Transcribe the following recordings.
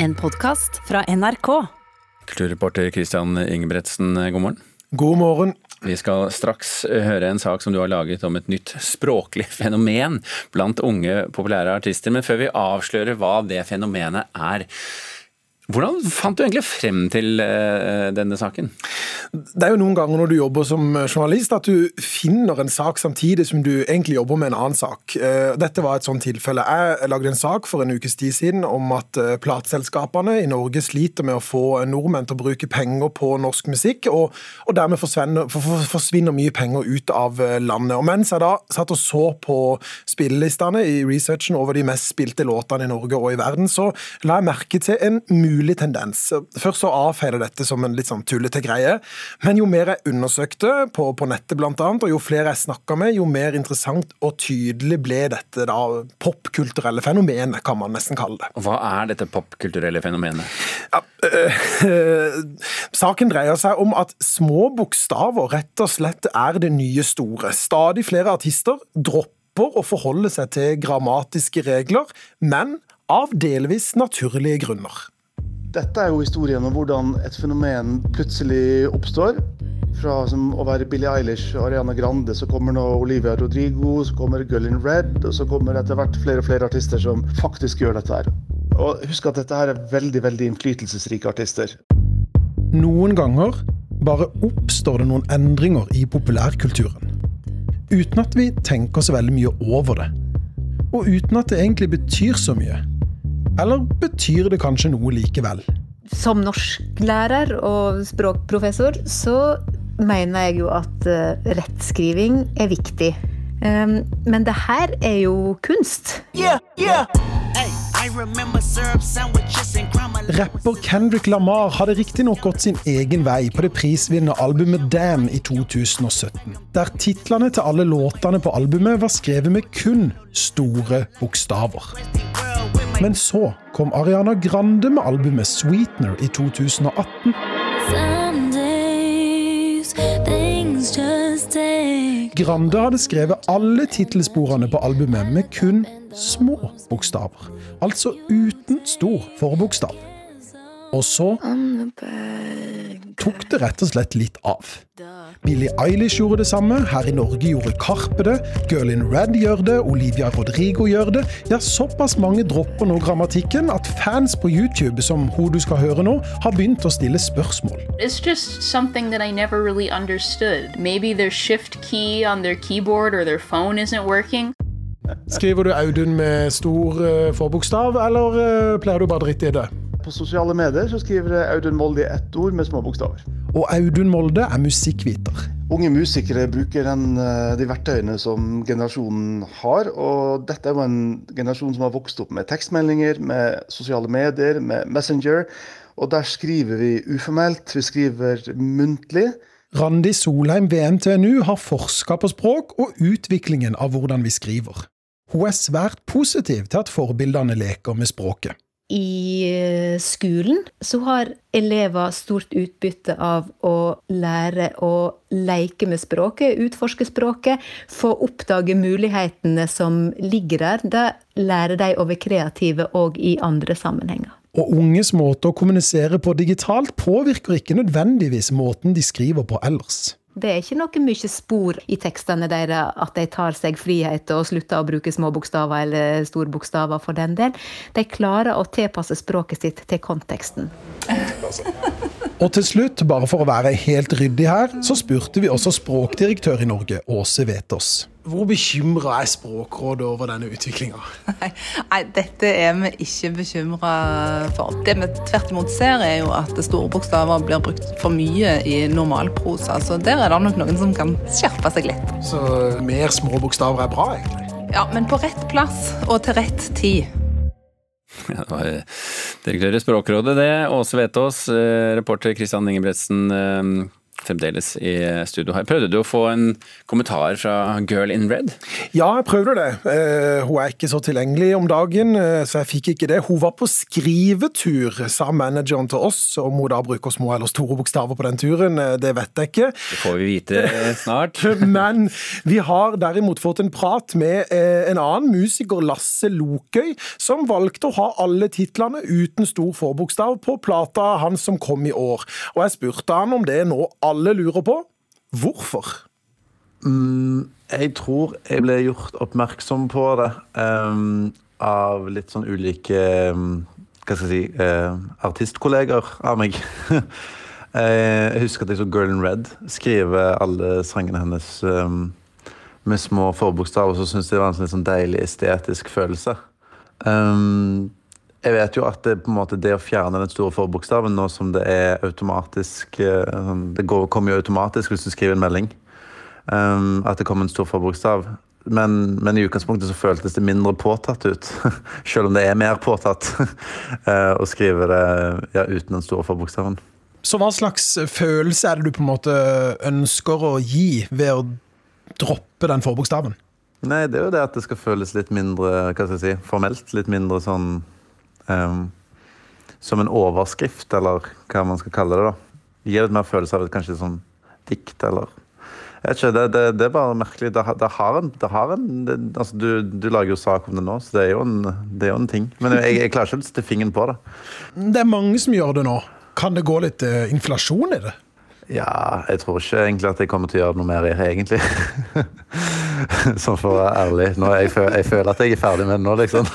En podkast fra NRK. Kulturreporter Christian Ingebretsen, god morgen. God morgen. Vi skal straks høre en sak som du har laget om et nytt språklig fenomen blant unge populære artister. Men før vi avslører hva det fenomenet er, hvordan fant du egentlig frem til eh, denne saken? Det er jo noen ganger når du jobber som journalist at du finner en sak samtidig som du egentlig jobber med en annen sak. Eh, dette var et sånt tilfelle. Jeg lagde en sak for en ukes tid siden om at eh, plateselskapene i Norge sliter med å få nordmenn til å bruke penger på norsk musikk, og, og dermed forsvinner, forsvinner, mye penger ut av landet. Og Mens jeg da satt og så på spillelistene i researchen over de mest spilte låtene i Norge og i verden, så la jeg merke til en mulighet mulig tendens. Først så avfeide dette som en litt sånn tullete greie, men jo mer jeg undersøkte på, på nettet blant annet, og jo flere jeg snakka med, jo mer interessant og tydelig ble dette da popkulturelle fenomenet, kan man nesten kalle det. Hva er dette popkulturelle fenomenet? Ja, øh, øh, saken dreier seg om at små bokstaver rett og slett er det nye store. Stadig flere artister dropper å forholde seg til grammatiske regler, men av delvis naturlige grunner. Dette er jo historien om hvordan et fenomen plutselig oppstår. Fra som, å være Billie Eilish og Ariana Grande, så kommer nå Olivia Rodrigo, så kommer Girl in Red, og så kommer etter hvert flere og flere artister som faktisk gjør dette her. Og husk at dette her er veldig, veldig innflytelsesrike artister. Noen ganger bare oppstår det noen endringer i populærkulturen. Uten at vi tenker så veldig mye over det. Og uten at det egentlig betyr så mye. Eller betyr det kanskje noe likevel? Som norsklærer og språkprofessor så mener jeg jo at uh, rettskriving er viktig. Um, men det her er jo kunst. Yeah, yeah. Rapper Kendrick Lamar hadde riktignok gått sin egen vei på det prisvinnende albumet Damn i 2017, der titlene til alle låtene på albumet var skrevet med kun store bokstaver. Men så kom Ariana Grande med albumet 'Sweetener' i 2018. Grande hadde skrevet alle tittelsporene på albumet med kun små bokstaver. Altså uten stor forbokstav. Og så tok det rett og slett litt av. Billie Eilish gjorde det samme, her i Norge gjorde Karpe det, Girl in Red gjør det, Olivia Rodrigo gjør det. Ja, såpass mange dropper nå grammatikken at fans på YouTube, som hun du skal høre nå, har begynt å stille spørsmål. It's just something that I never really understood. Maybe their shift key on their keyboard or their phone isn't working. Skriver du Audun med stor uh, forbokstav, eller uh, pleier du bare å drite i det? På sosiale medier så skriver Audun Molde i ett ord med små bokstaver. Og Audun Molde er musikkviter. Unge musikere bruker den, eh, de verktøyene som generasjonen har. Og dette er jo en generasjon som har vokst opp med tekstmeldinger, med sosiale medier, med Messenger. Og der skriver vi uformelt, vi skriver muntlig. Randi Solheim ved NTNU har forska på språk og utviklingen av hvordan vi skriver. Hun er svært positiv til at forbildene leker med språket i eh, skolen så har elever stort utbytte av å lære å leke med språket, utforske språket, få oppdage mulighetene som ligger der. Da lærer de være kreative òg i andre sammenhenger. Og unges måte å kommunisere på digitalt påvirker ikke nødvendigvis måten de skriver på ellers. Det er ikke noe mye spor i tekstene deres at de tar seg frihet og slutter å bruke små bokstaver eller store bokstaver for den del. De klarer å tilpasse språket sitt til konteksten. Og til slutt, bare for å være helt ryddig her, så spurte vi også språkdirektør i Norge, Åse Vetås. Hvor bekymra er Språkrådet over denne utviklinga? Nei, dette er vi ikke bekymra for. Det vi tvert imot ser, er jo at store bokstaver blir brukt for mye i normalprosa. Så der er det nok noen som kan skjerpe seg litt. Så mer små bokstaver er bra, egentlig? Ja, men på rett plass og til rett tid. Ja, det var direktør i Språkrådet, det. Åse Vetås, eh, reporter Kristian Ingebretsen. Fremdeles i studio her. Prøvde du å få en kommentar fra Girl in Red? Ja, jeg prøvde det. Eh, hun er ikke så tilgjengelig om dagen, eh, så jeg fikk ikke det. Hun var på skrivetur, sa manageren til oss. Om hun da bruker små eller store bokstaver på den turen, eh, det vet jeg ikke. Det får vi vite snart. Men vi har derimot fått en prat med en annen musiker, Lasse Lokøy, som valgte å ha alle titlene uten stor forbokstav på plata hans som kom i år. Og jeg spurte han om det nå alle lurer på. Hvorfor? Mm, jeg tror jeg ble gjort oppmerksom på det um, av litt sånn ulike um, hva skal jeg si uh, artistkolleger av meg. jeg husker at jeg så Girl in Red skrive alle sangene hennes um, med små forbokstaver, så syntes jeg det var en sånn deilig estetisk følelse. Um, jeg vet jo at det, på en måte, det å fjerne den store forbokstaven, nå som det er automatisk eh, sånn, Det går, kommer jo automatisk hvis du skriver en melding. Um, at det kommer en stor forbokstav. Men, men, i utgangspunktet så føltes det mindre påtatt ut. Selv om det er mer påtatt eh, å skrive det ja, uten den store forbokstaven. Så hva slags følelse er det du på en måte ønsker å gi ved å droppe den forbokstaven? Nei, det er jo det at det skal føles litt mindre hva skal jeg si, formelt. Litt mindre sånn um, som en overskrift, eller hva man skal kalle det. da. Gir litt mer følelse av et kanskje sånn dikt, eller jeg vet ikke, det, det, det er bare merkelig. Det, det har en, det har en altså du, du, lager jo sak om det nå, så det er jo en, er jo en ting. Men jeg, jeg, klarer ikke å sette fingeren på det. Det er mange som gjør det nå. Kan det gå litt uh, inflasjon i det? Ja, jeg tror ikke egentlig at jeg kommer til å gjøre noe mer i det, egentlig. sånn for å være ærlig. Nå, jeg, føler, jeg, føler, at jeg er ferdig med det nå, liksom.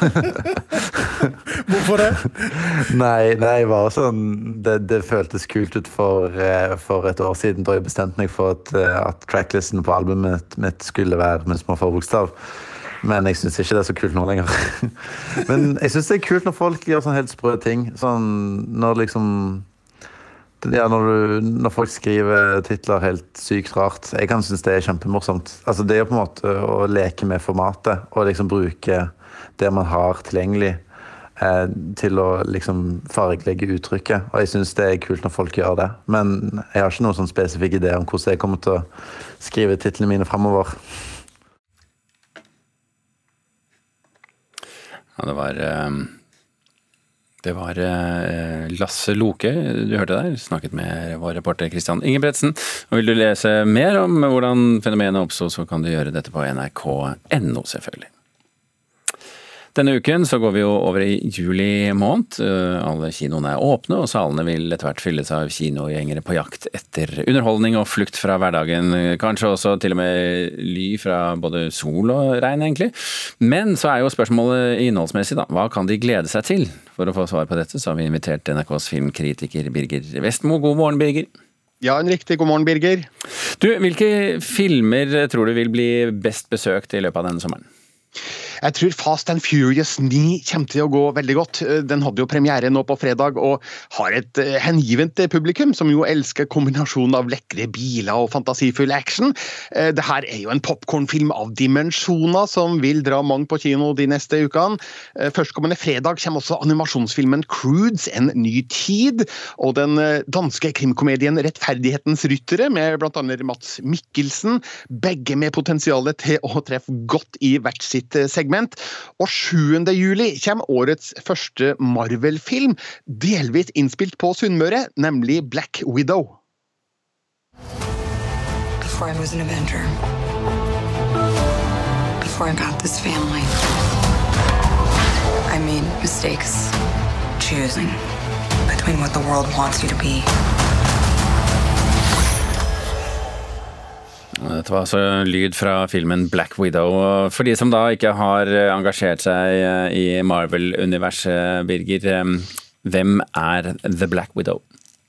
Hvorfor det? Nei, nei sånn det, det, føltes kult ut for, eh, for, et år siden da jeg bestemte meg for at, eh, at tracklisten på albumet mitt skulle være med små forbokstav. Men jeg syns ikke det er så kult nå lenger. Men jeg syns det er kult når folk gjør sånn helt sprø ting. Sånn når liksom ja, når, du, når, folk skriver titler helt sykt rart. Jeg kan synes det er kjempemorsomt. Altså, det er jo på en måte å leke med formatet og liksom bruke det man har tilgjengelig eh, til å liksom fargelegge uttrykket. Og jeg syns det er kult når folk gjør det. Men jeg har ikke noen sånn spesifikk idé om hvordan jeg kommer til å skrive titlene mine framover. Ja, det var um det var eh, Lasse Loke du hørte der, snakket med vår reporter Christian Ingebretsen. Og vil du lese mer om hvordan fenomenet oppsto, så kan du gjøre dette på nrk.no, selvfølgelig. Denne uken så går vi jo over i juli måned. Eh, alle kinoene er åpne, og salene vil etter hvert fylles av kinogjengere på jakt etter underholdning og flukt fra hverdagen. Kanskje også til og med ly fra både sol og regn, egentlig. Men så er jo spørsmålet innholdsmessig, da. Hva kan de glede seg til? For å få svar på dette, så har vi invitert NRKs filmkritiker Birger Vestmo. God morgen, Birger. Ja, en riktig god morgen, Birger. Du, Hvilke filmer tror du vil bli best besøkt i løpet av denne sommeren? Jeg tror Fast and Furious 9 kommer til å gå veldig godt. Eh, den hadde jo premiere nå på fredag og har et eh, hengivent publikum, som jo elsker kombinasjonen av lekre biler og fantasifull action. Eh, det her er jo en popkornfilm av dimensjoner som vil dra mange på kino de neste ukene. Førstkommende fredag kommer også animasjonsfilmen Crudes, en ny tid, og den danske krimkomedien Rettferdighetens ryttere, med bl.a. Mats Mikkelsen, begge med potensial til å treffe godt i hvert sitt segment segment. Og 7. juli kommer årets første Marvel-film, delvis innspilt på Sunnmøre, nemlig Black Widow. Before I was an Avenger. Before I got this family. I made mistakes choosing between what the world wants you to be Dette var altså lyd fra filmen Black Widow. For de som da ikke har engasjert seg eh, i Marvel-universet, Birger, eh, hvem er The Black Widow?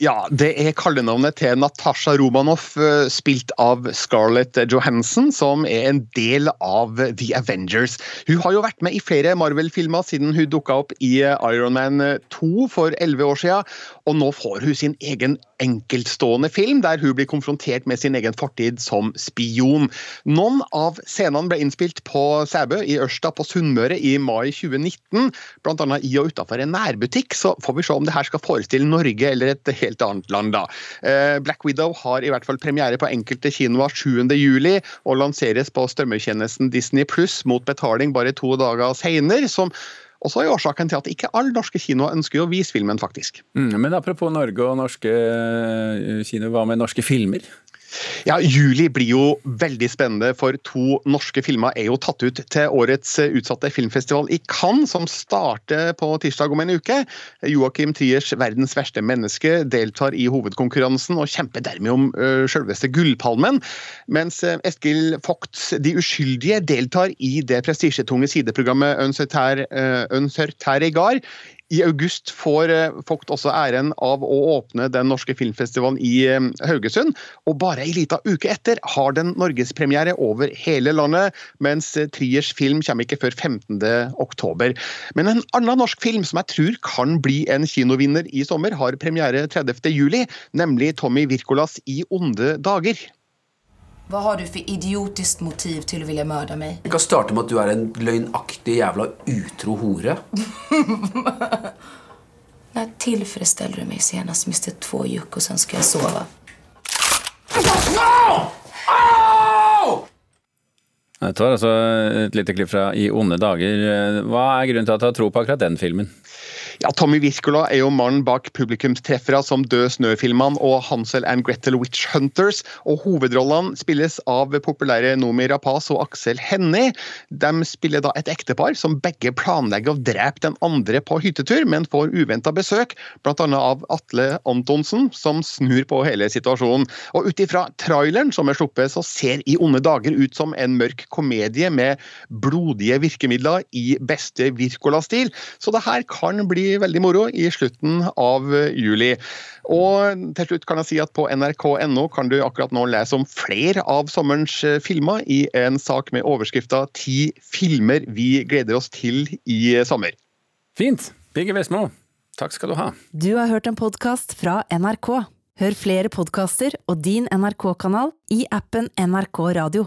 Ja, det er kallenavnet til Natasha Romanoff, eh, spilt av Scarlett Johansson, som er en del av The Avengers. Hun har jo vært med i flere Marvel-filmer siden hun dukka opp i Iron Man 2 for elleve år siden, og nå får hun sin egen enkeltstående film, der hun blir konfrontert med sin egen fortid som spion. Noen av scenene ble innspilt på Sæbø i Ørsta på Sunnmøre i mai 2019, bl.a. i og utafor en nærbutikk, så får vi se om det her skal forestille Norge eller et annet land, da. Eh, Black Widow har i hvert fall premiere på enkelte kinoer 7.7, og lanseres på strømmetjenesten Disney pluss mot betaling bare to dager senere. som også er årsaken til at ikke alle norske kinoer ønsker å vise filmen, faktisk. Mm, men apropos Norge og norske kino, kinoer, hva med norske filmer? Ja, Juli blir jo veldig spennende, for to norske filmer er jo tatt ut til årets utsatte filmfestival i Cannes, som starter på tirsdag om en uke. Joakim Triers 'Verdens verste menneske' deltar i hovedkonkurransen og kjemper dermed om uh, selveste Gullpalmen. Mens Eskil Vogts 'De uskyldige' deltar i det prestisjetunge sideprogrammet «Ønsert her i Regard i august får Vogt også æren av å åpne den norske filmfestivalen i Haugesund. Og bare ei lita uke etter har den norgespremiere over hele landet, mens Triers film kommer ikke før 15. oktober. Men en annen norsk film som jeg tror kan bli en kinovinner i sommer, har premiere 30. juli, nemlig Tommy Wirkolas I onde dager. Hva har du for idiotisk motiv til å ville mørde meg? Vi kan starte med at du er en løgnaktig jævla utro hore. Når tilfredsstiller du meg senest mistet to jukk, og sen skal jeg sove? Dette var altså et lite klipp fra I onde dager. Hva er grunnen til at du har tro på akkurat den filmen? Ja, Tommy Wirkola er jo mannen bak publikumstreffere som Død snø-filmene og Hansel and Gretel Witch Hunters. og Hovedrollene spilles av populære Nomi Rapaz og Aksel Hennie. De spiller da et ektepar som begge planlegger å drepe den andre på hyttetur, men får uventa besøk, bl.a. av Atle Antonsen, som snur på hele situasjonen. Og Ut ifra traileren som er sluppet, så ser I onde dager ut som en mørk komedie med blodige virkemidler i beste Wirkola-stil, så det her kan bli veldig moro i slutten av juli. Og til slutt kan jeg si at på nrk.no kan du akkurat nå lese om flere av sommerens filmer i en sak med overskrifta 'Ti filmer vi gleder oss til i sommer'. Fint. Birger Vestmo, takk skal du ha. Du har hørt en podkast fra NRK. Hør flere podkaster og din NRK-kanal i appen NRK Radio.